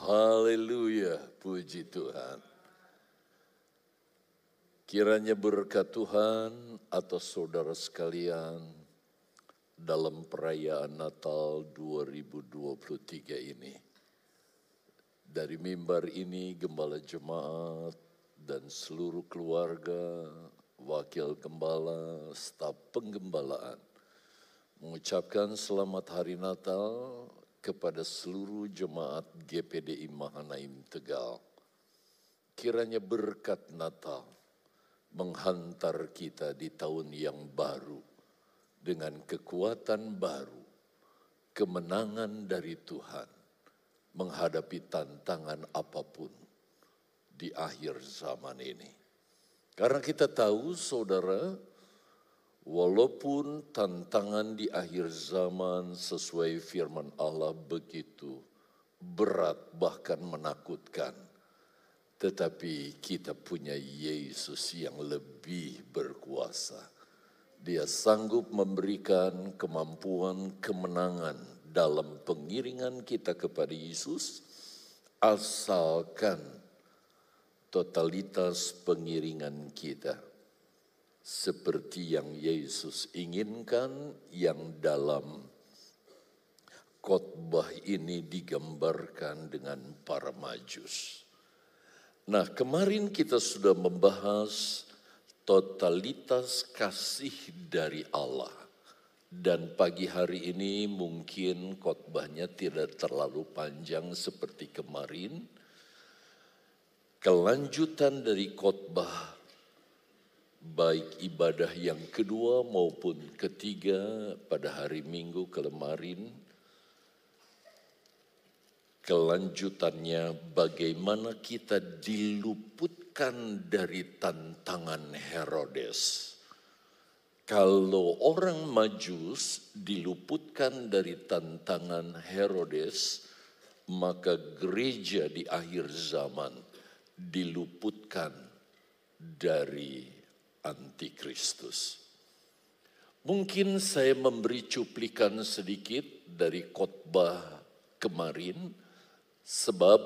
Haleluya, puji Tuhan. Kiranya berkat Tuhan atas saudara sekalian dalam perayaan Natal 2023 ini. Dari mimbar ini gembala jemaat dan seluruh keluarga, wakil gembala, staf penggembalaan mengucapkan selamat hari Natal kepada seluruh jemaat GPDI Mahanaim Tegal. Kiranya berkat Natal menghantar kita di tahun yang baru dengan kekuatan baru, kemenangan dari Tuhan menghadapi tantangan apa pun di akhir zaman ini. Karena kita tahu saudara, Walaupun tantangan di akhir zaman sesuai firman Allah begitu berat bahkan menakutkan. Tetapi kita punya Yesus yang lebih berkuasa. Dia sanggup memberikan kemampuan kemenangan dalam pengiringan kita kepada Yesus asalkan totalitas pengiringan kita seperti yang Yesus inginkan yang dalam khotbah ini digambarkan dengan para majus. Nah, kemarin kita sudah membahas totalitas kasih dari Allah. Dan pagi hari ini mungkin khotbahnya tidak terlalu panjang seperti kemarin. Kelanjutan dari khotbah baik ibadah yang kedua maupun ketiga pada hari Minggu kemarin. Kelanjutannya bagaimana kita diluputkan dari tantangan Herodes. Kalau orang majus diluputkan dari tantangan Herodes, maka gereja di akhir zaman diluputkan dari antikristus. Mungkin saya memberi cuplikan sedikit dari khotbah kemarin sebab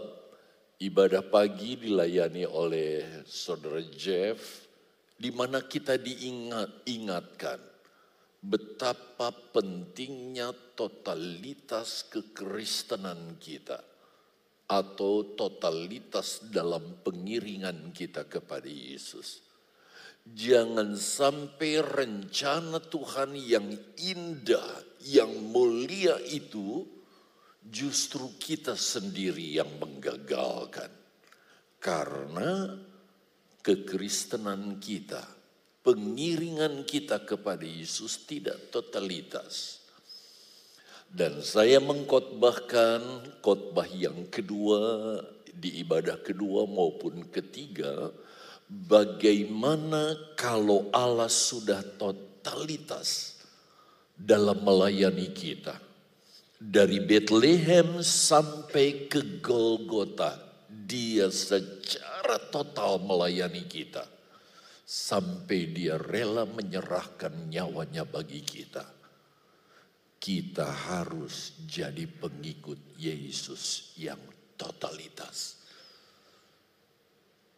ibadah pagi dilayani oleh saudara Jeff di mana kita diingat ingatkan betapa pentingnya totalitas kekristenan kita atau totalitas dalam pengiringan kita kepada Yesus. Jangan sampai rencana Tuhan yang indah, yang mulia itu justru kita sendiri yang menggagalkan. Karena kekristenan kita, pengiringan kita kepada Yesus tidak totalitas. Dan saya mengkotbahkan khotbah yang kedua di ibadah kedua maupun ketiga Bagaimana kalau Allah sudah totalitas dalam melayani kita? Dari Bethlehem sampai ke Golgota, dia secara total melayani kita. Sampai dia rela menyerahkan nyawanya bagi kita. Kita harus jadi pengikut Yesus yang totalitas.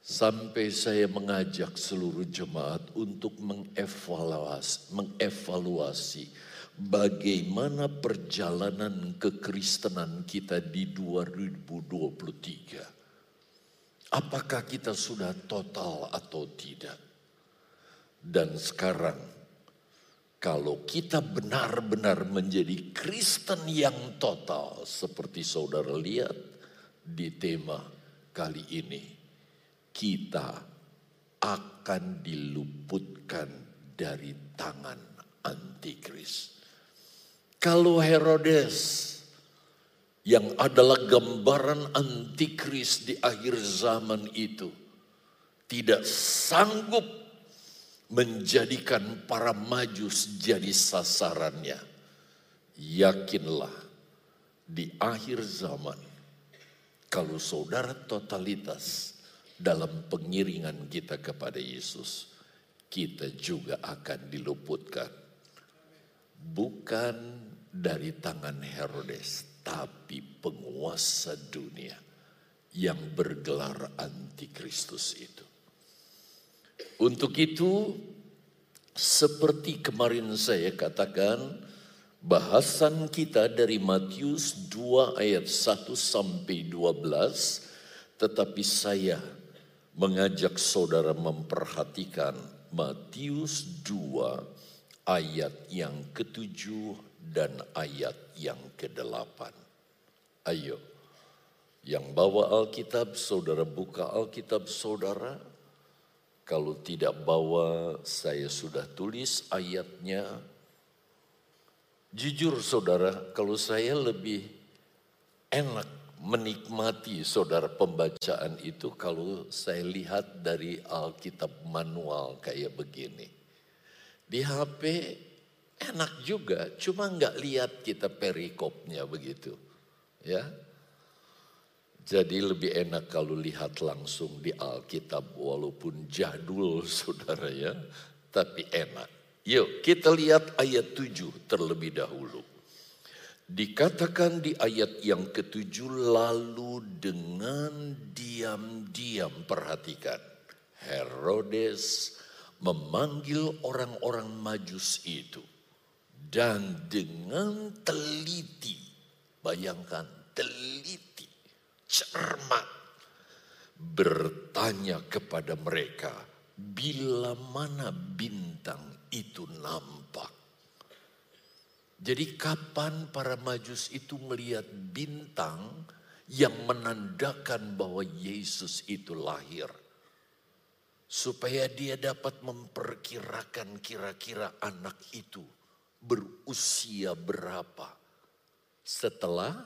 Sampai saya mengajak seluruh jemaat untuk mengevaluasi, mengevaluasi bagaimana perjalanan kekristenan kita di 2023. Apakah kita sudah total atau tidak? Dan sekarang kalau kita benar-benar menjadi Kristen yang total seperti saudara lihat di tema kali ini kita akan diluputkan dari tangan antikris. Kalau Herodes yang adalah gambaran antikris di akhir zaman itu tidak sanggup menjadikan para majus jadi sasarannya. Yakinlah di akhir zaman kalau saudara totalitas dalam pengiringan kita kepada Yesus, kita juga akan diluputkan. Bukan dari tangan Herodes, tapi penguasa dunia yang bergelar antikristus itu. Untuk itu, seperti kemarin saya katakan, bahasan kita dari Matius 2 ayat 1 sampai 12, tetapi saya mengajak saudara memperhatikan Matius 2 ayat yang ketujuh dan ayat yang kedelapan. Ayo, yang bawa Alkitab, saudara buka Alkitab saudara. Kalau tidak bawa, saya sudah tulis ayatnya. Jujur saudara, kalau saya lebih enak menikmati saudara pembacaan itu kalau saya lihat dari Alkitab manual kayak begini. Di HP enak juga, cuma nggak lihat kita perikopnya begitu. Ya, jadi lebih enak kalau lihat langsung di Alkitab walaupun jadul saudara ya. Tapi enak. Yuk kita lihat ayat 7 terlebih dahulu. Dikatakan di ayat yang ketujuh lalu dengan diam-diam perhatikan. Herodes memanggil orang-orang majus itu. Dan dengan teliti, bayangkan teliti cermat bertanya kepada mereka bila mana bintang itu nampak. Jadi kapan para majus itu melihat bintang yang menandakan bahwa Yesus itu lahir. Supaya dia dapat memperkirakan kira-kira anak itu berusia berapa. Setelah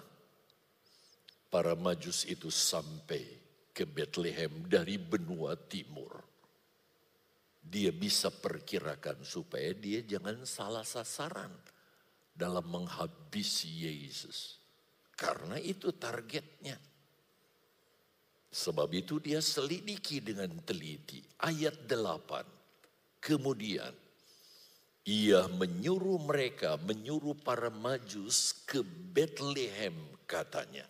para majus itu sampai ke Bethlehem dari benua timur. Dia bisa perkirakan supaya dia jangan salah sasaran dalam menghabisi Yesus. Karena itu targetnya. Sebab itu dia selidiki dengan teliti. Ayat 8. Kemudian ia menyuruh mereka, menyuruh para majus ke Bethlehem katanya.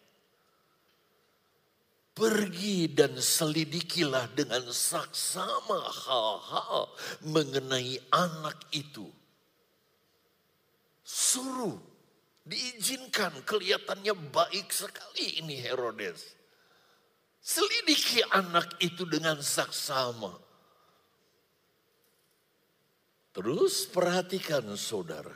Pergi dan selidikilah dengan saksama hal-hal mengenai anak itu. Suruh, diizinkan kelihatannya baik sekali ini Herodes. Selidiki anak itu dengan saksama. Terus perhatikan saudara.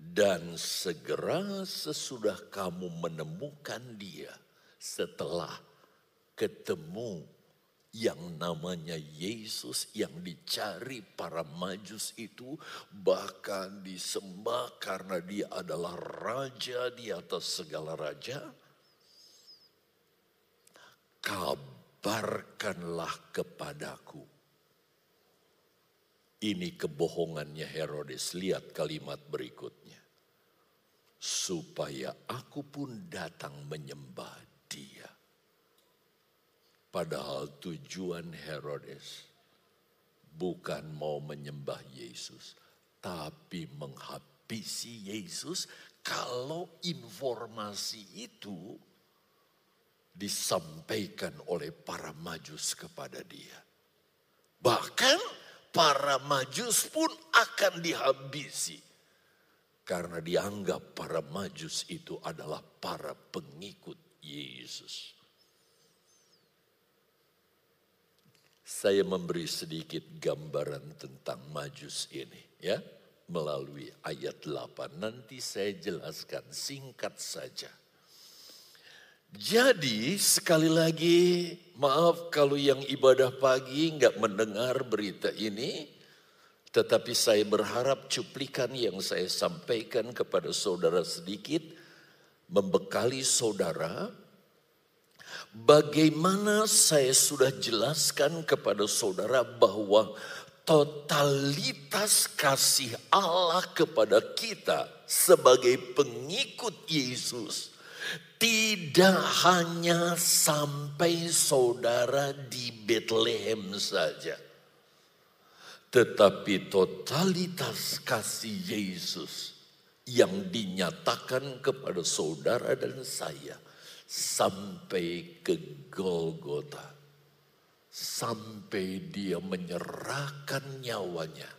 Dan segera sesudah kamu menemukan dia setelah ketemu yang namanya Yesus yang dicari para majus itu bahkan disembah karena dia adalah raja di atas segala raja. Kabarkanlah kepadaku. Ini kebohongannya Herodes. Lihat kalimat berikutnya. Supaya aku pun datang menyembah. Padahal tujuan Herodes bukan mau menyembah Yesus, tapi menghabisi Yesus kalau informasi itu disampaikan oleh para majus kepada dia. Bahkan para majus pun akan dihabisi. Karena dianggap para majus itu adalah para pengikut Yesus. Saya memberi sedikit gambaran tentang majus ini ya melalui ayat 8. Nanti saya jelaskan singkat saja. Jadi sekali lagi maaf kalau yang ibadah pagi nggak mendengar berita ini. Tetapi saya berharap cuplikan yang saya sampaikan kepada saudara sedikit membekali saudara Bagaimana saya sudah jelaskan kepada saudara bahwa totalitas kasih Allah kepada kita sebagai pengikut Yesus tidak hanya sampai saudara di Bethlehem saja. Tetapi totalitas kasih Yesus yang dinyatakan kepada saudara dan saya sampai ke Golgota. Sampai dia menyerahkan nyawanya.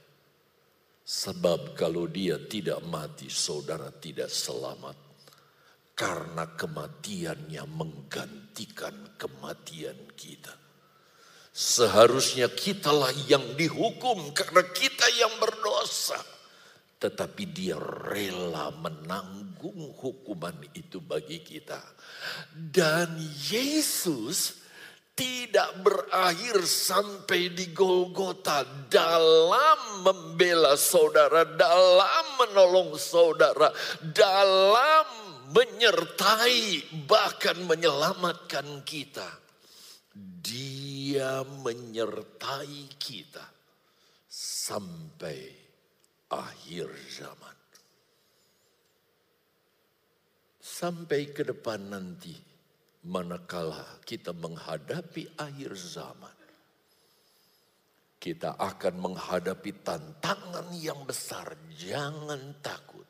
Sebab kalau dia tidak mati, saudara tidak selamat. Karena kematiannya menggantikan kematian kita. Seharusnya kitalah yang dihukum karena kita yang berdosa. Tetapi dia rela menanggung hukuman itu bagi kita. Dan Yesus tidak berakhir sampai di Golgota dalam membela saudara, dalam menolong saudara, dalam menyertai bahkan menyelamatkan kita. Dia menyertai kita sampai akhir zaman. Sampai ke depan nanti, manakala kita menghadapi akhir zaman, kita akan menghadapi tantangan yang besar. Jangan takut.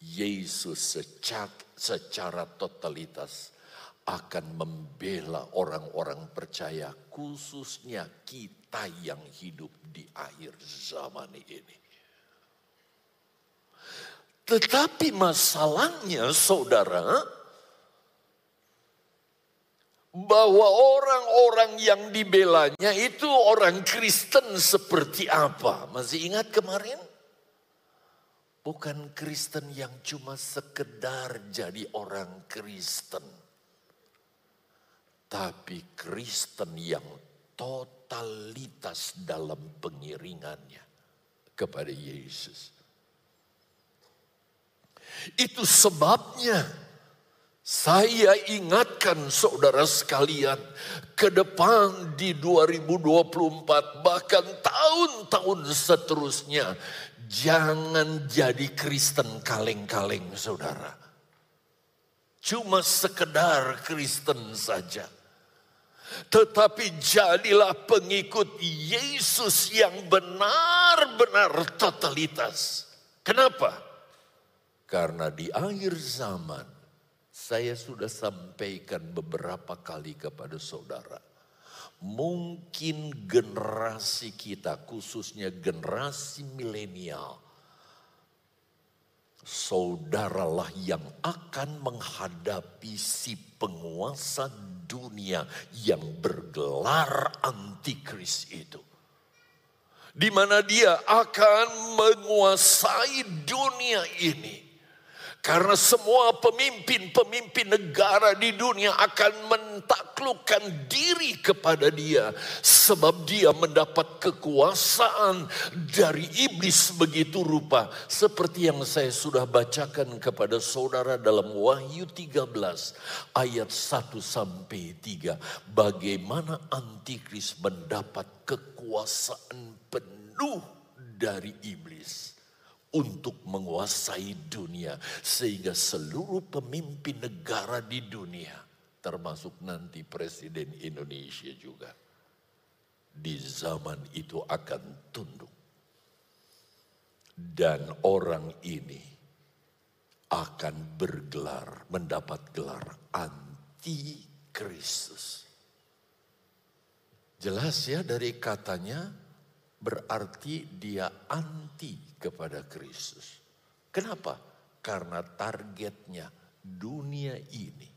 Yesus secara, secara totalitas akan membela orang-orang percaya, khususnya kita yang hidup di akhir zaman ini. Tetapi masalahnya, saudara, bahwa orang-orang yang dibelanya itu orang Kristen seperti apa? Masih ingat kemarin? Bukan Kristen yang cuma sekedar jadi orang Kristen tapi Kristen yang totalitas dalam pengiringannya kepada Yesus. Itu sebabnya saya ingatkan saudara sekalian ke depan di 2024 bahkan tahun-tahun seterusnya jangan jadi Kristen kaleng-kaleng saudara. Cuma sekedar Kristen saja tetapi jadilah pengikut Yesus yang benar-benar totalitas. Kenapa? Karena di akhir zaman saya sudah sampaikan beberapa kali kepada saudara. Mungkin generasi kita khususnya generasi milenial saudaralah yang akan menghadapi si penguasa dunia yang bergelar antikris itu. Di mana dia akan menguasai dunia ini karena semua pemimpin-pemimpin negara di dunia akan mentaklukkan diri kepada dia. Sebab dia mendapat kekuasaan dari iblis begitu rupa. Seperti yang saya sudah bacakan kepada saudara dalam Wahyu 13 ayat 1 sampai 3. Bagaimana antikris mendapat kekuasaan penuh dari iblis untuk menguasai dunia sehingga seluruh pemimpin negara di dunia termasuk nanti presiden Indonesia juga di zaman itu akan tunduk. Dan orang ini akan bergelar mendapat gelar anti Kristus jelas ya dari katanya berarti dia anti kepada Kristus. Kenapa? Karena targetnya dunia ini,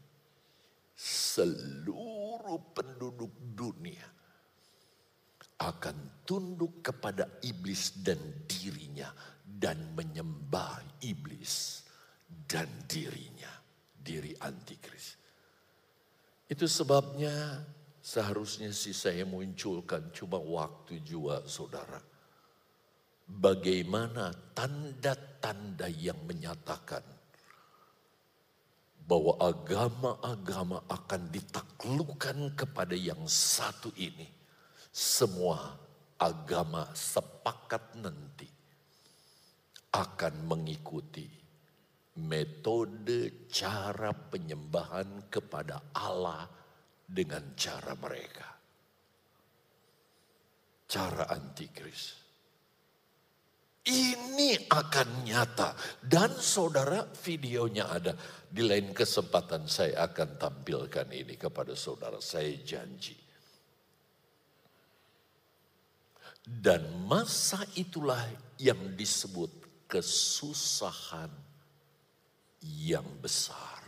seluruh penduduk dunia akan tunduk kepada iblis dan dirinya dan menyembah iblis dan dirinya, diri antikris. Itu sebabnya seharusnya sih saya munculkan cuma waktu jua saudara bagaimana tanda-tanda yang menyatakan bahwa agama-agama akan ditaklukkan kepada yang satu ini. Semua agama sepakat nanti akan mengikuti metode cara penyembahan kepada Allah dengan cara mereka. Cara antikris Ini akan nyata. Dan saudara videonya ada. Di lain kesempatan saya akan tampilkan ini kepada saudara. Saya janji. Dan masa itulah yang disebut kesusahan yang besar.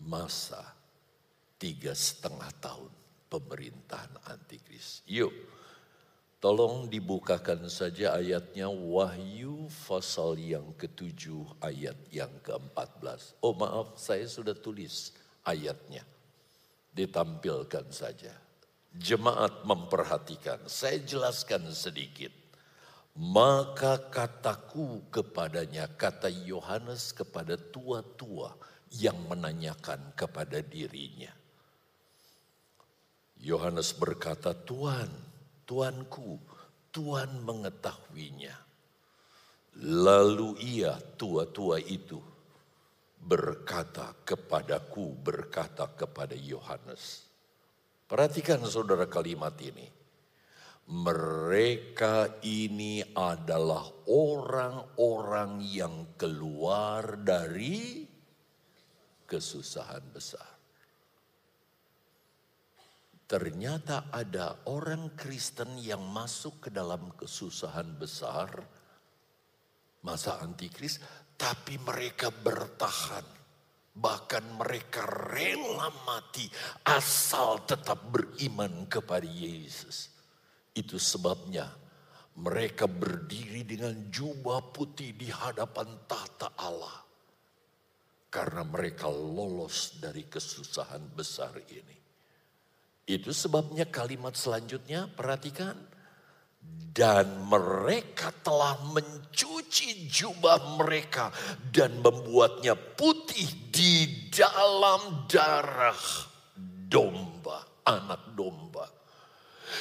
Masa tiga setengah tahun pemerintahan antikris. Yuk, tolong dibukakan saja ayatnya Wahyu pasal yang ketujuh ayat yang ke-14. Oh maaf, saya sudah tulis ayatnya. Ditampilkan saja. Jemaat memperhatikan, saya jelaskan sedikit. Maka kataku kepadanya, kata Yohanes kepada tua-tua yang menanyakan kepada dirinya. Yohanes berkata, Tuhan, Tuanku, Tuhan mengetahuinya. Lalu ia, tua-tua itu, berkata kepadaku, berkata kepada Yohanes. Perhatikan saudara kalimat ini mereka ini adalah orang-orang yang keluar dari kesusahan besar. Ternyata ada orang Kristen yang masuk ke dalam kesusahan besar, masa antikris, tapi mereka bertahan. Bahkan mereka rela mati asal tetap beriman kepada Yesus. Itu sebabnya mereka berdiri dengan jubah putih di hadapan tata Allah. Karena mereka lolos dari kesusahan besar ini. Itu sebabnya kalimat selanjutnya perhatikan. Dan mereka telah mencuci jubah mereka dan membuatnya putih di dalam darah domba, anak domba.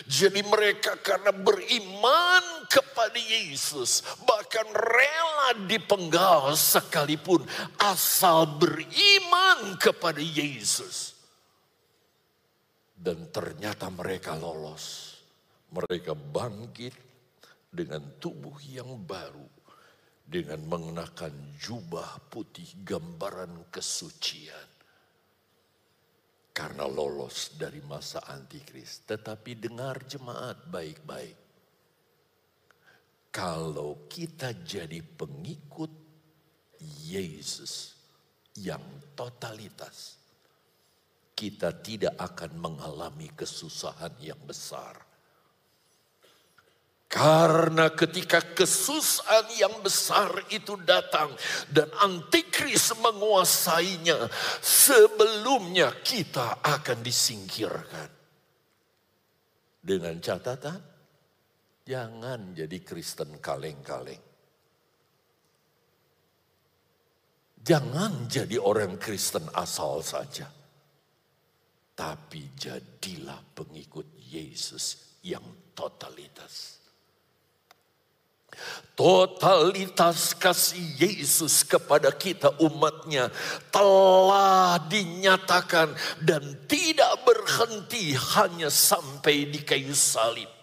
Jadi mereka karena beriman kepada Yesus, bahkan rela dipenggal sekalipun asal beriman kepada Yesus. Dan ternyata mereka lolos. Mereka bangkit dengan tubuh yang baru. Dengan mengenakan jubah putih gambaran kesucian karena lolos dari masa antikris. Tetapi dengar jemaat baik-baik. Kalau kita jadi pengikut Yesus yang totalitas, kita tidak akan mengalami kesusahan yang besar. Karena ketika kesusahan yang besar itu datang dan antikris menguasainya, sebelumnya kita akan disingkirkan. Dengan catatan, jangan jadi Kristen kaleng-kaleng. Jangan jadi orang Kristen asal saja. Tapi jadilah pengikut Yesus yang totalitas. Totalitas kasih Yesus kepada kita umatnya telah dinyatakan dan tidak berhenti hanya sampai di kayu salib.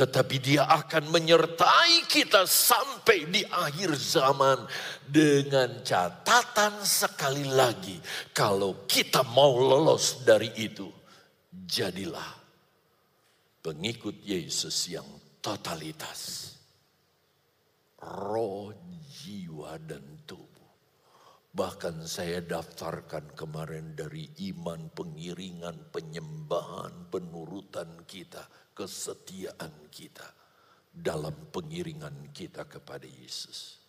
Tetapi dia akan menyertai kita sampai di akhir zaman dengan catatan sekali lagi. Kalau kita mau lolos dari itu, jadilah pengikut Yesus yang totalitas roh, jiwa, dan tubuh. Bahkan saya daftarkan kemarin dari iman, pengiringan, penyembahan, penurutan kita, kesetiaan kita dalam pengiringan kita kepada Yesus.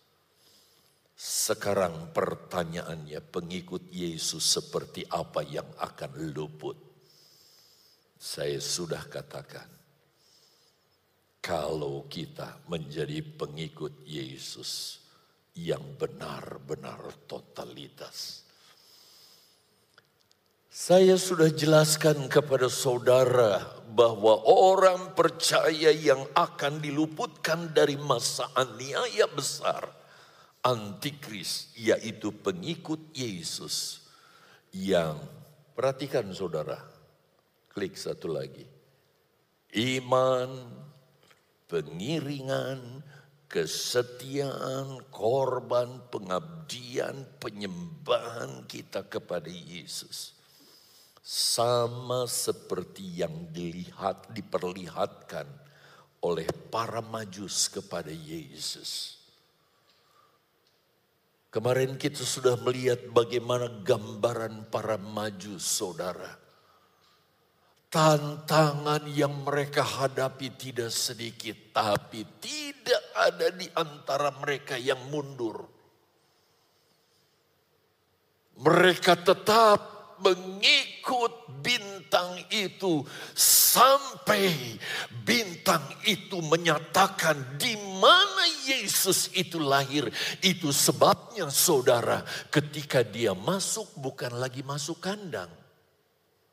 Sekarang pertanyaannya pengikut Yesus seperti apa yang akan luput? Saya sudah katakan kalau kita menjadi pengikut Yesus yang benar-benar totalitas. Saya sudah jelaskan kepada saudara bahwa orang percaya yang akan diluputkan dari masa aniaya besar antikris yaitu pengikut Yesus yang perhatikan saudara klik satu lagi iman pengiringan, kesetiaan, korban, pengabdian, penyembahan kita kepada Yesus. Sama seperti yang dilihat, diperlihatkan oleh para majus kepada Yesus. Kemarin kita sudah melihat bagaimana gambaran para majus saudara. Tantangan yang mereka hadapi tidak sedikit, tapi tidak ada di antara mereka yang mundur. Mereka tetap mengikut bintang itu sampai bintang itu menyatakan di mana Yesus itu lahir. Itu sebabnya saudara ketika dia masuk bukan lagi masuk kandang.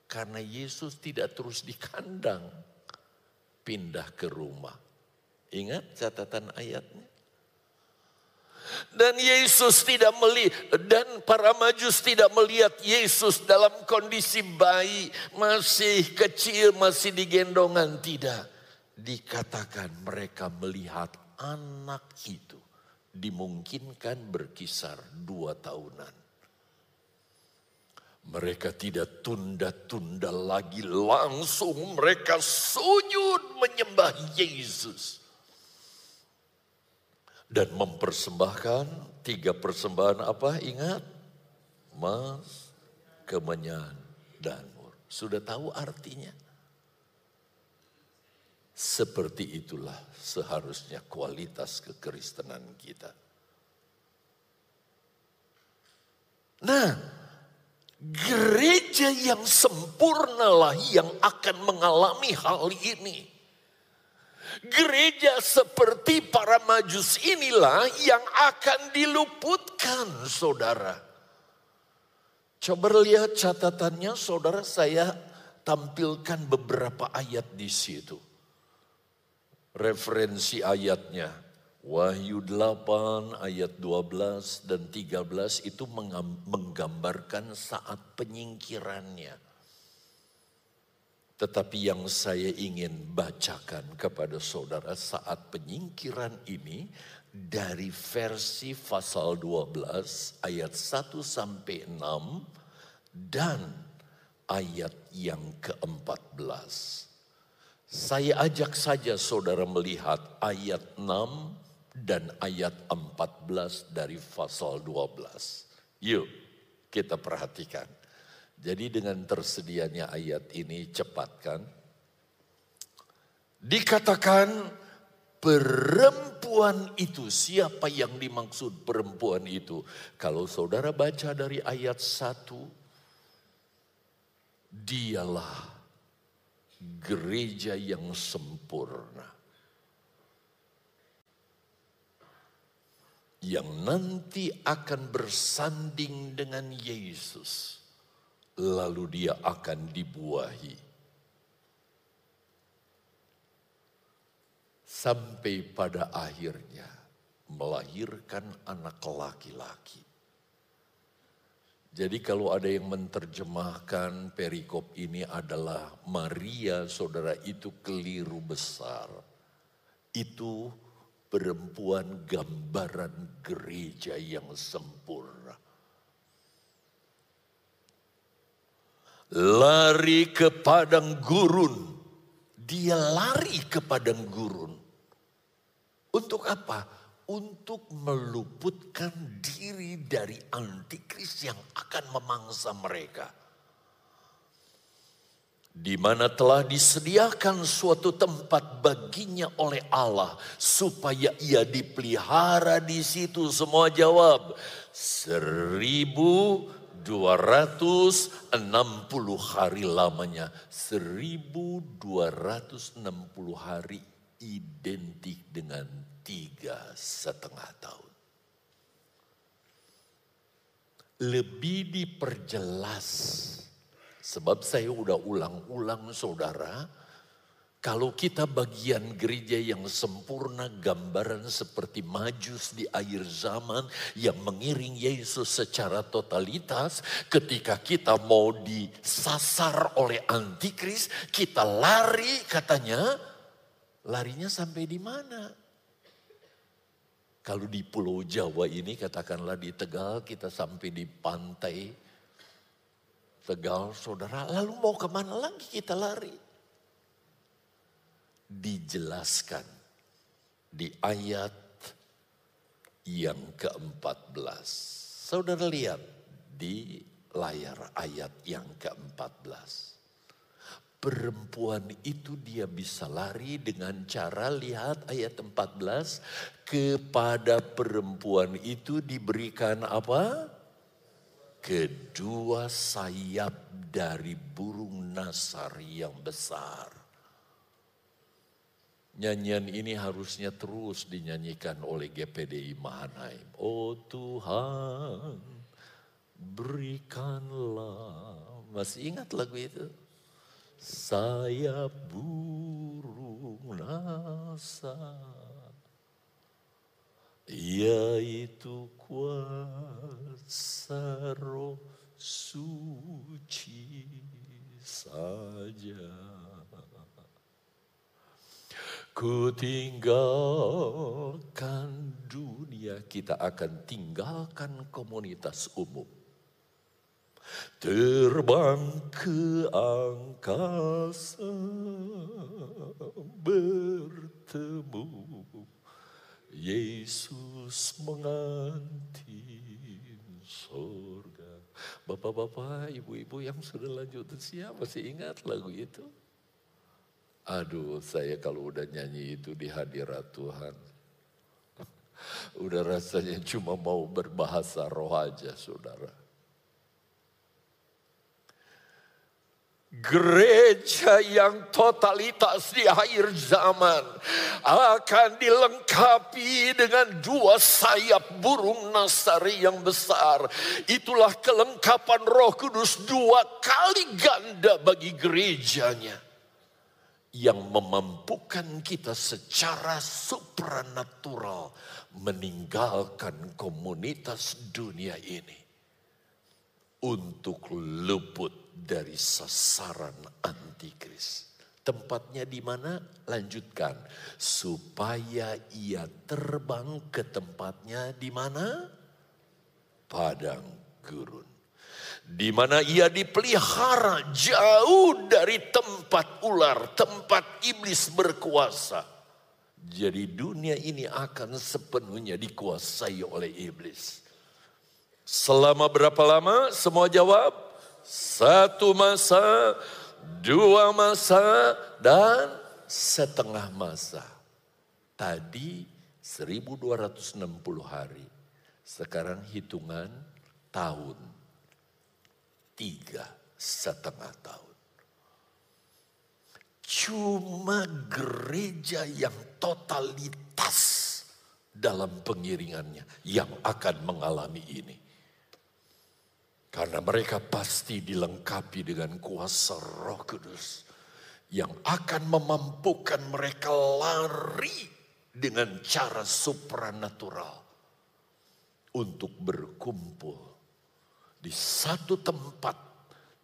Karena Yesus tidak terus di kandang. Pindah ke rumah. Ingat catatan ayatnya. Dan Yesus tidak melihat, dan para majus tidak melihat Yesus dalam kondisi bayi, masih kecil, masih digendongan. Tidak. Dikatakan mereka melihat anak itu dimungkinkan berkisar dua tahunan. Mereka tidak tunda-tunda lagi langsung mereka sujud menyembah Yesus dan mempersembahkan tiga persembahan apa? Ingat, mas, kemenyan, dan mur. Sudah tahu artinya? Seperti itulah seharusnya kualitas kekristenan kita. Nah, yang sempurnalah yang akan mengalami hal ini. Gereja seperti para majus inilah yang akan diluputkan saudara. Coba lihat catatannya saudara saya tampilkan beberapa ayat di situ. Referensi ayatnya Wahyu 8 ayat 12 dan 13 itu menggambarkan saat penyingkirannya tetapi yang saya ingin bacakan kepada saudara saat penyingkiran ini dari versi pasal 12 ayat 1 sampai 6 dan ayat yang ke-14. Saya ajak saja saudara melihat ayat 6 dan ayat 14 dari pasal 12. Yuk kita perhatikan. Jadi dengan tersedianya ayat ini cepatkan. Dikatakan perempuan itu siapa yang dimaksud perempuan itu? Kalau saudara baca dari ayat 1 dialah gereja yang sempurna. Yang nanti akan bersanding dengan Yesus lalu dia akan dibuahi. Sampai pada akhirnya melahirkan anak laki-laki. Jadi kalau ada yang menerjemahkan perikop ini adalah Maria saudara itu keliru besar. Itu perempuan gambaran gereja yang sempurna. lari ke padang gurun. Dia lari ke padang gurun. Untuk apa? Untuk meluputkan diri dari antikris yang akan memangsa mereka. Di mana telah disediakan suatu tempat baginya oleh Allah supaya ia dipelihara di situ. Semua jawab seribu 260 hari lamanya. 1260 hari identik dengan tiga setengah tahun. Lebih diperjelas. Sebab saya udah ulang-ulang saudara kalau kita bagian gereja yang sempurna, gambaran seperti majus di akhir zaman yang mengiring Yesus secara totalitas, ketika kita mau disasar oleh antikris, kita lari katanya larinya sampai di mana? Kalau di Pulau Jawa ini katakanlah di Tegal kita sampai di pantai Tegal saudara. Lalu mau ke mana lagi kita lari? Dijelaskan di ayat yang ke-14. Saudara lihat di layar ayat yang ke-14 perempuan itu dia bisa lari dengan cara lihat ayat 14 kepada perempuan itu diberikan apa? Kedua sayap dari burung nasar yang besar. Nyanyian ini harusnya terus dinyanyikan oleh GPDI Mahanaim. Oh Tuhan, berikanlah. Masih ingat lagu itu? sayap burung nasa yaitu kuasa roh suci saja. Ku tinggalkan dunia kita akan tinggalkan komunitas umum. Terbang ke angkasa bertemu Yesus mengantin sorga. Bapak-bapak, ibu-ibu yang sudah lanjut usia masih ingat lagu itu? Aduh, saya kalau udah nyanyi itu di hadirat Tuhan. Udah rasanya cuma mau berbahasa roh aja, saudara. Gereja yang totalitas di akhir zaman akan dilengkapi dengan dua sayap burung nasari yang besar. Itulah kelengkapan Roh Kudus dua kali ganda bagi gerejanya yang memampukan kita secara supranatural meninggalkan komunitas dunia ini untuk luput dari sasaran antikris. Tempatnya di mana? Lanjutkan. Supaya ia terbang ke tempatnya di mana? Padang gurun. Di mana ia dipelihara jauh dari tempat ular, tempat iblis berkuasa. Jadi dunia ini akan sepenuhnya dikuasai oleh iblis. Selama berapa lama? Semua jawab satu masa, dua masa, dan setengah masa. Tadi 1260 hari. Sekarang hitungan tahun. Tiga setengah tahun. Cuma gereja yang totalitas dalam pengiringannya yang akan mengalami ini. Karena mereka pasti dilengkapi dengan kuasa roh kudus. Yang akan memampukan mereka lari dengan cara supranatural. Untuk berkumpul di satu tempat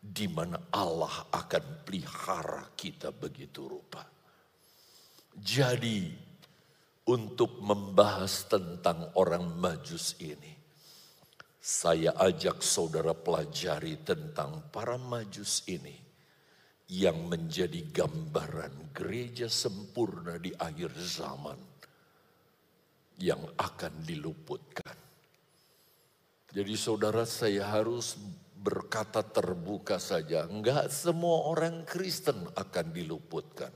di mana Allah akan pelihara kita begitu rupa. Jadi untuk membahas tentang orang majus ini saya ajak saudara pelajari tentang para majus ini yang menjadi gambaran gereja sempurna di akhir zaman yang akan diluputkan. Jadi saudara saya harus berkata terbuka saja, enggak semua orang Kristen akan diluputkan.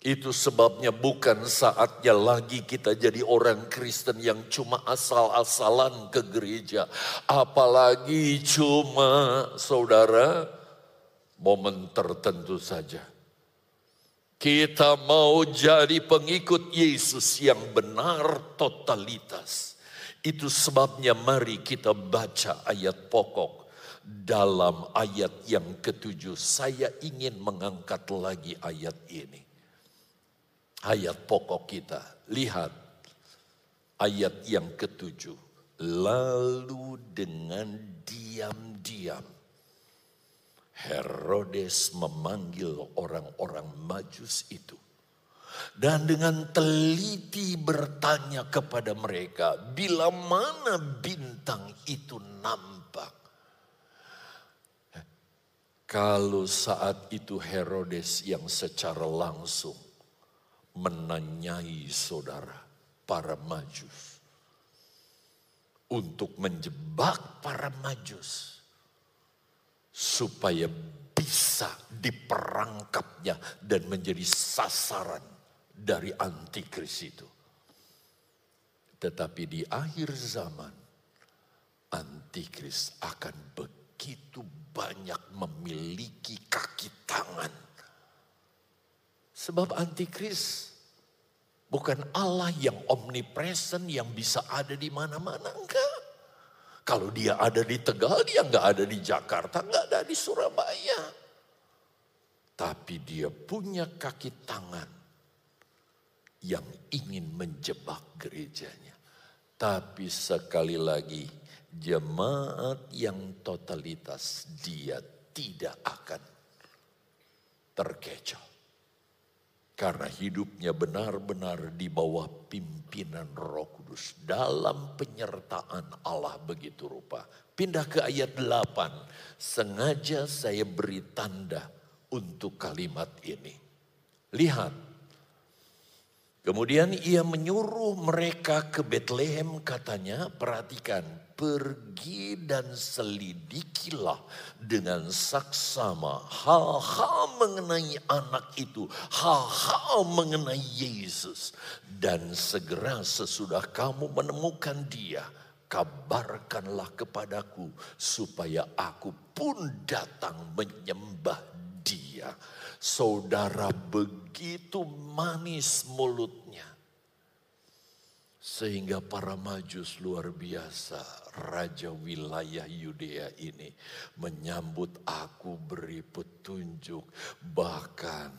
Itu sebabnya bukan saatnya lagi kita jadi orang Kristen yang cuma asal-asalan ke gereja. Apalagi cuma saudara momen tertentu saja. Kita mau jadi pengikut Yesus yang benar totalitas. Itu sebabnya mari kita baca ayat pokok dalam ayat yang ketujuh. Saya ingin mengangkat lagi ayat ini ayat pokok kita. Lihat ayat yang ketujuh. Lalu dengan diam-diam Herodes memanggil orang-orang Majus itu dan dengan teliti bertanya kepada mereka, bila mana bintang itu nampak? Kalau saat itu Herodes yang secara langsung menanyai saudara para majus untuk menjebak para majus supaya bisa diperangkapnya dan menjadi sasaran dari antikris itu. Tetapi di akhir zaman, antikris akan begitu banyak memiliki kaki tangan. Sebab antikris bukan Allah yang omnipresent yang bisa ada di mana-mana. Enggak. Kalau dia ada di Tegal, dia enggak ada di Jakarta, enggak ada di Surabaya. Tapi dia punya kaki tangan yang ingin menjebak gerejanya. Tapi sekali lagi, jemaat yang totalitas dia tidak akan terkecoh. Karena hidupnya benar-benar di bawah pimpinan roh kudus. Dalam penyertaan Allah begitu rupa. Pindah ke ayat 8. Sengaja saya beri tanda untuk kalimat ini. Lihat Kemudian ia menyuruh mereka ke Bethlehem katanya, perhatikan, pergi dan selidikilah dengan saksama hal-hal mengenai anak itu, hal-hal mengenai Yesus. Dan segera sesudah kamu menemukan dia, kabarkanlah kepadaku supaya aku pun datang menyembah dia Saudara begitu manis mulutnya. Sehingga para majus luar biasa, raja wilayah Yudea ini menyambut aku beri petunjuk, bahkan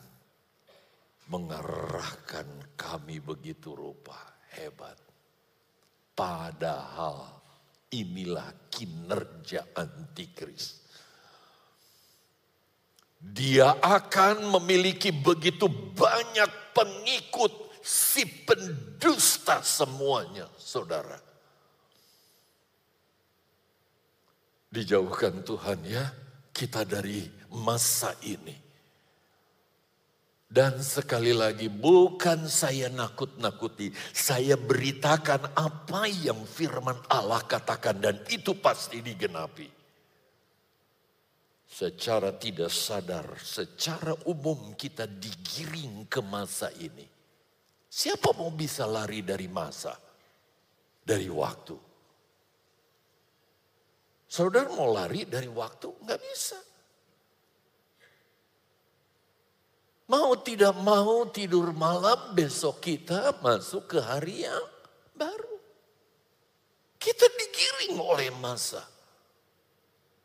mengerahkan kami begitu rupa hebat. Padahal inilah kinerja antikris dia akan memiliki begitu banyak pengikut si pendusta semuanya, saudara. Dijauhkan Tuhan ya kita dari masa ini. Dan sekali lagi bukan saya nakut-nakuti, saya beritakan apa yang firman Allah katakan dan itu pasti digenapi secara tidak sadar, secara umum kita digiring ke masa ini. Siapa mau bisa lari dari masa? Dari waktu. Saudara mau lari dari waktu? Nggak bisa. Mau tidak mau tidur malam besok kita masuk ke hari yang baru. Kita digiring oleh masa.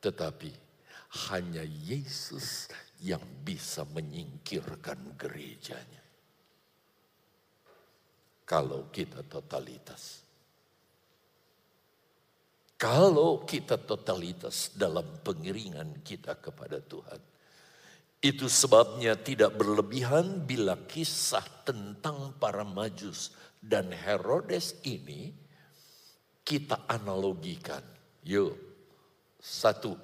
Tetapi hanya Yesus yang bisa menyingkirkan gerejanya. Kalau kita totalitas. Kalau kita totalitas dalam pengiringan kita kepada Tuhan. Itu sebabnya tidak berlebihan bila kisah tentang para majus dan Herodes ini kita analogikan. Yuk, satu,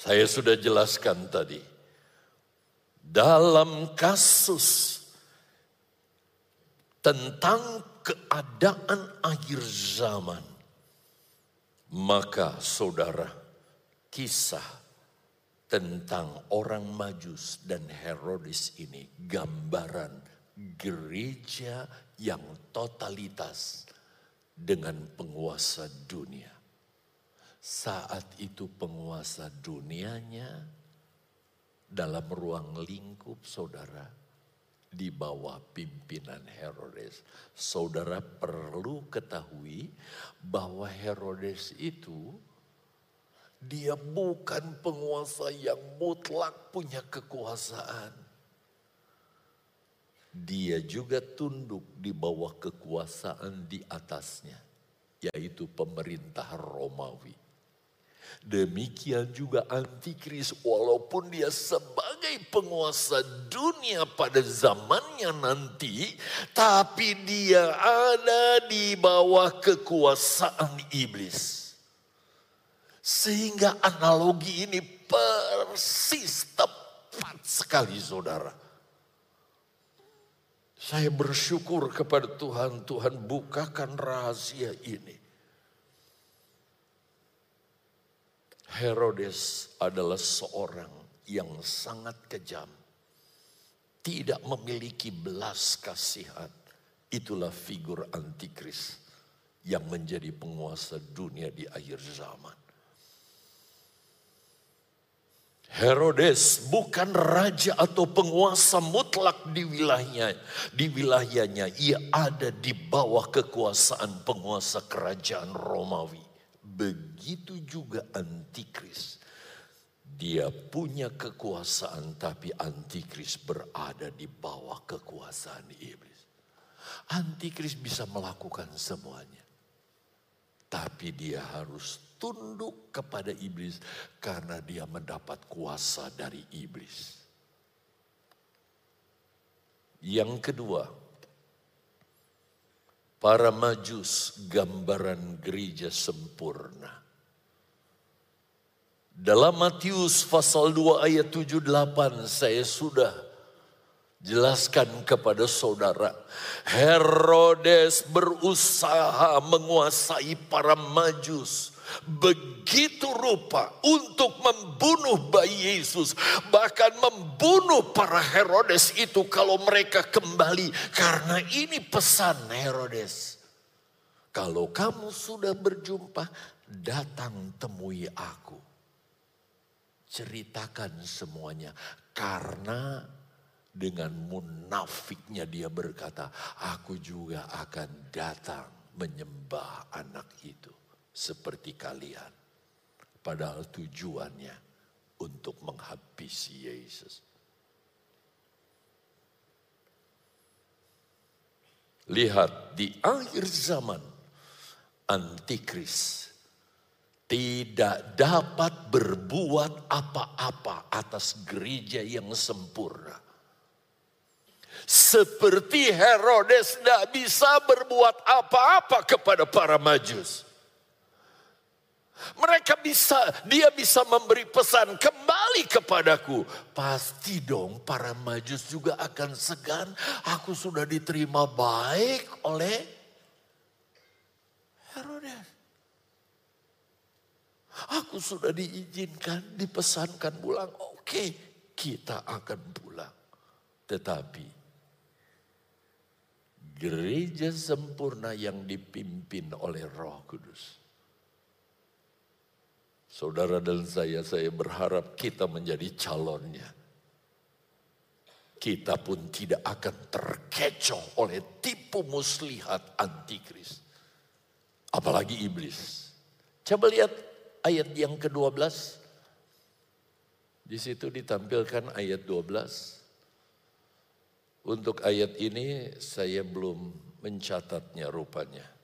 saya sudah jelaskan tadi. Dalam kasus tentang keadaan akhir zaman, maka saudara, kisah tentang orang Majus dan Herodes ini gambaran gereja yang totalitas dengan penguasa dunia. Saat itu penguasa dunianya dalam ruang lingkup saudara di bawah pimpinan Herodes. Saudara perlu ketahui bahwa Herodes itu dia bukan penguasa yang mutlak punya kekuasaan. Dia juga tunduk di bawah kekuasaan di atasnya, yaitu pemerintah Romawi. Demikian juga antikris walaupun dia sebagai penguasa dunia pada zamannya nanti. Tapi dia ada di bawah kekuasaan iblis. Sehingga analogi ini persis tepat sekali saudara. Saya bersyukur kepada Tuhan, Tuhan bukakan rahasia ini. Herodes adalah seorang yang sangat kejam. Tidak memiliki belas kasihan. Itulah figur antikris yang menjadi penguasa dunia di akhir zaman. Herodes bukan raja atau penguasa mutlak di wilayahnya. Di wilayahnya ia ada di bawah kekuasaan penguasa kerajaan Romawi. Begitu juga antikris. Dia punya kekuasaan tapi antikris berada di bawah kekuasaan iblis. Antikris bisa melakukan semuanya. Tapi dia harus tunduk kepada iblis karena dia mendapat kuasa dari iblis. Yang kedua, Para majus gambaran gereja sempurna. Dalam Matius pasal 2 ayat 78 saya sudah jelaskan kepada saudara. Herodes berusaha menguasai para majus begitu rupa untuk membunuh bayi Yesus, bahkan membunuh para Herodes itu kalau mereka kembali, karena ini pesan Herodes. Kalau kamu sudah berjumpa, datang temui aku. Ceritakan semuanya, karena dengan munafiknya dia berkata, aku juga akan datang menyembah anak itu seperti kalian. Padahal tujuannya untuk menghabisi Yesus. Lihat di akhir zaman antikris tidak dapat berbuat apa-apa atas gereja yang sempurna. Seperti Herodes tidak bisa berbuat apa-apa kepada para majus. Mereka bisa, dia bisa memberi pesan kembali kepadaku. Pasti dong para majus juga akan segan. Aku sudah diterima baik oleh Herodes. Aku sudah diizinkan, dipesankan pulang. Oke, kita akan pulang. Tetapi gereja sempurna yang dipimpin oleh Roh Kudus Saudara dan saya, saya berharap kita menjadi calonnya. Kita pun tidak akan terkecoh oleh tipu muslihat antikris. Apalagi iblis. Coba lihat ayat yang ke-12. Di situ ditampilkan ayat 12. Untuk ayat ini saya belum mencatatnya rupanya.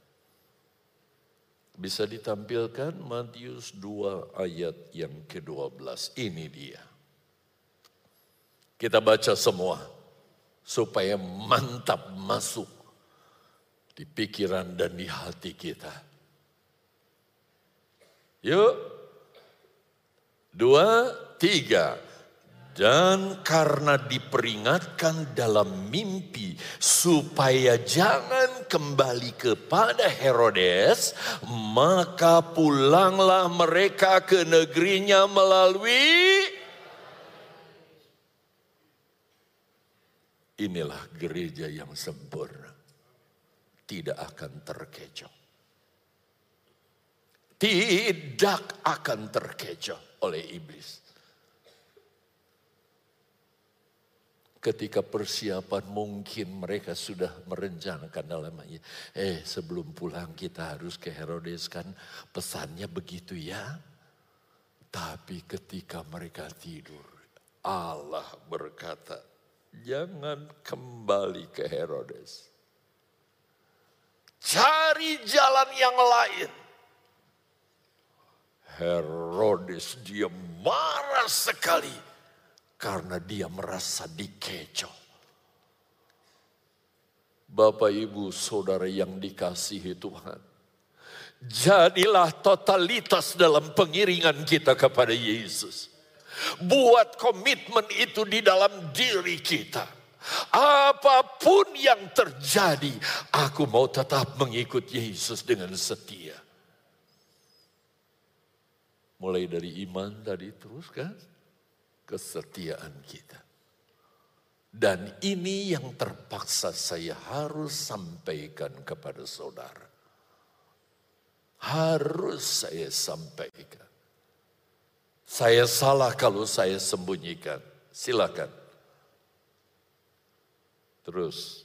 Bisa ditampilkan Matius 2 ayat yang ke-12. Ini dia. Kita baca semua supaya mantap masuk di pikiran dan di hati kita. Yuk. Dua, tiga. Dan karena diperingatkan dalam mimpi supaya jangan kembali kepada Herodes, maka pulanglah mereka ke negerinya melalui Inilah gereja yang sempurna. Tidak akan terkecoh. Tidak akan terkecoh oleh iblis. Ketika persiapan mungkin mereka sudah merencanakan dalamnya. Eh sebelum pulang kita harus ke Herodes kan pesannya begitu ya. Tapi ketika mereka tidur Allah berkata jangan kembali ke Herodes. Cari jalan yang lain. Herodes dia marah sekali karena dia merasa dikecoh. Bapak, ibu, saudara yang dikasihi Tuhan, jadilah totalitas dalam pengiringan kita kepada Yesus. Buat komitmen itu di dalam diri kita. Apa pun yang terjadi, aku mau tetap mengikut Yesus dengan setia. Mulai dari iman tadi terus kan, kesetiaan kita. Dan ini yang terpaksa saya harus sampaikan kepada saudara. Harus saya sampaikan. Saya salah kalau saya sembunyikan. Silakan. Terus.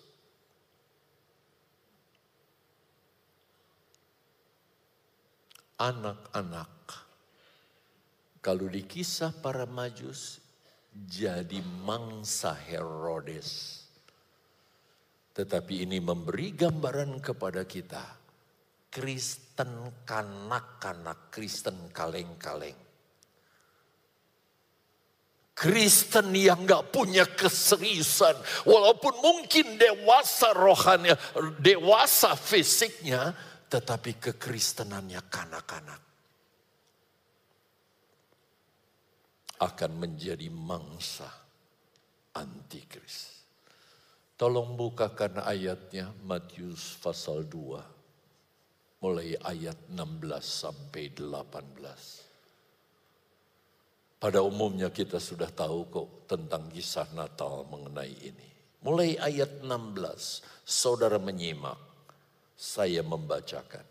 Anak-anak. Kalau di kisah para majus jadi mangsa Herodes. Tetapi ini memberi gambaran kepada kita. Kristen kanak-kanak, Kristen kaleng-kaleng. Kristen yang gak punya keseriusan. Walaupun mungkin dewasa rohanya, dewasa fisiknya. Tetapi kekristenannya kanak-kanak. Akan menjadi mangsa antikris. Tolong bukakan ayatnya Matius pasal 2 mulai ayat 16 sampai 18. Pada umumnya kita sudah tahu kok tentang kisah Natal mengenai ini. Mulai ayat 16, saudara menyimak, saya membacakan.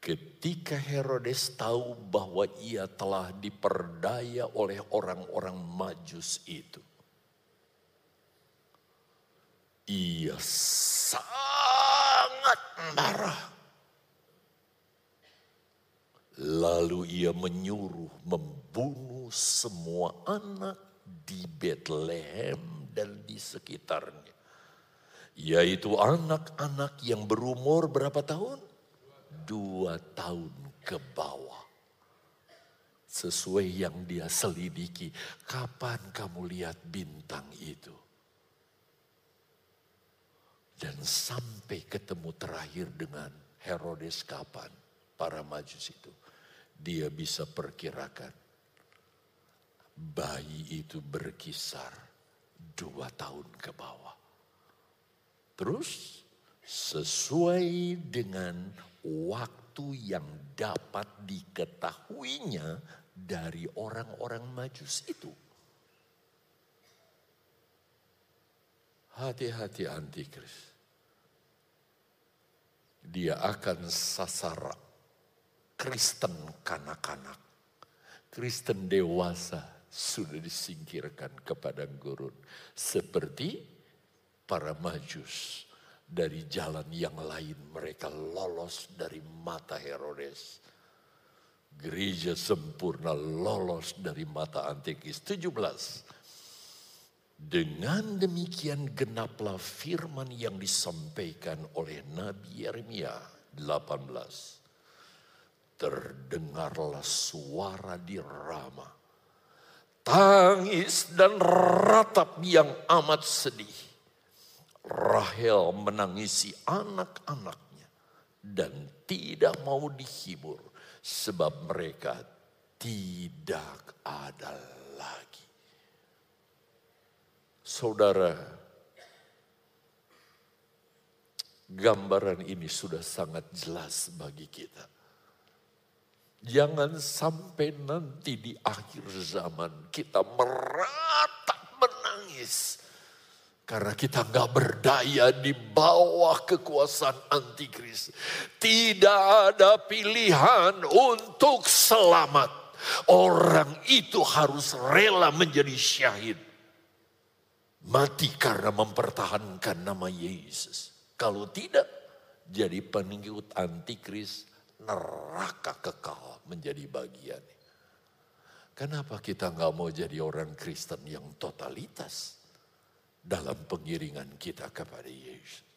Ketika Herodes tahu bahwa ia telah diperdaya oleh orang-orang Majus itu, ia sangat marah. Lalu ia menyuruh membunuh semua anak di Bethlehem dan di sekitarnya. Yaitu anak-anak yang berumur berapa tahun? Dua tahun ke bawah. Sesuai yang dia selidiki, kapan kamu lihat bintang itu? Dan sampai ketemu terakhir dengan Herodes kapan? Para majus itu. Dia bisa perkirakan. Bayi itu berkisar dua tahun ke bawah. Terus sesuai dengan waktu yang dapat diketahuinya dari orang-orang majus itu. Hati-hati antikris. Dia akan sasar Kristen kanak-kanak. Kristen dewasa sudah disingkirkan kepada gurun. Seperti para majus dari jalan yang lain mereka lolos dari mata Herodes. Gereja sempurna lolos dari mata Antikis. 17. Dengan demikian genaplah firman yang disampaikan oleh Nabi Yeremia 18. Terdengarlah suara di Rama. Tangis dan ratap yang amat sedih Rahel menangisi anak-anaknya dan tidak mau dihibur sebab mereka tidak ada lagi. Saudara, gambaran ini sudah sangat jelas bagi kita. Jangan sampai nanti di akhir zaman kita meratap menangis karena kita nggak berdaya di bawah kekuasaan antikris. Tidak ada pilihan untuk selamat. Orang itu harus rela menjadi syahid. Mati karena mempertahankan nama Yesus. Kalau tidak, jadi pengikut antikris neraka kekal menjadi bagian. Kenapa kita nggak mau jadi orang Kristen yang totalitas? Dalam pengiringan kita kepada Yesus.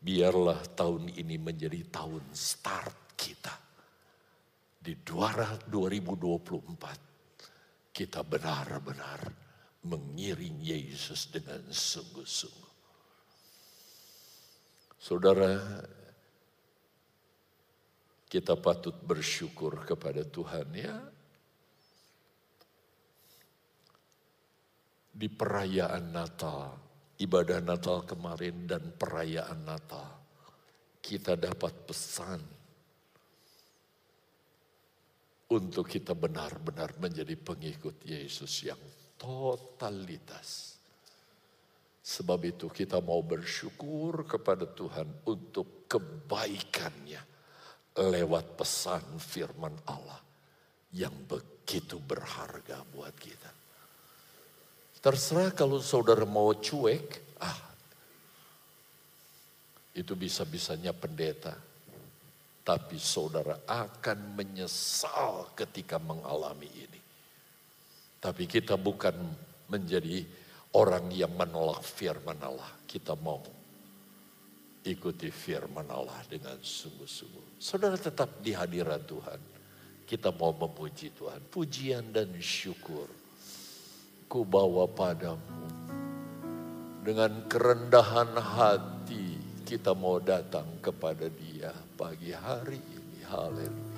Biarlah tahun ini menjadi tahun start kita. Di 2024 kita benar-benar mengiring Yesus dengan sungguh-sungguh. Saudara, kita patut bersyukur kepada Tuhan ya. Di perayaan Natal, ibadah Natal kemarin dan perayaan Natal, kita dapat pesan untuk kita benar-benar menjadi pengikut Yesus yang totalitas. Sebab itu kita mau bersyukur kepada Tuhan untuk kebaikannya lewat pesan firman Allah yang begitu berharga buat kita. Terserah kalau saudara mau cuek, ah itu bisa-bisanya pendeta. Tapi saudara akan menyesal ketika mengalami ini. Tapi kita bukan menjadi orang yang menolak firman Allah. Kita mau ikuti firman Allah dengan sungguh-sungguh. Saudara tetap di hadirat Tuhan. Kita mau memuji Tuhan. Pujian dan syukur ku bawa padamu. Dengan kerendahan hati kita mau datang kepada dia pagi hari ini. Haleluya.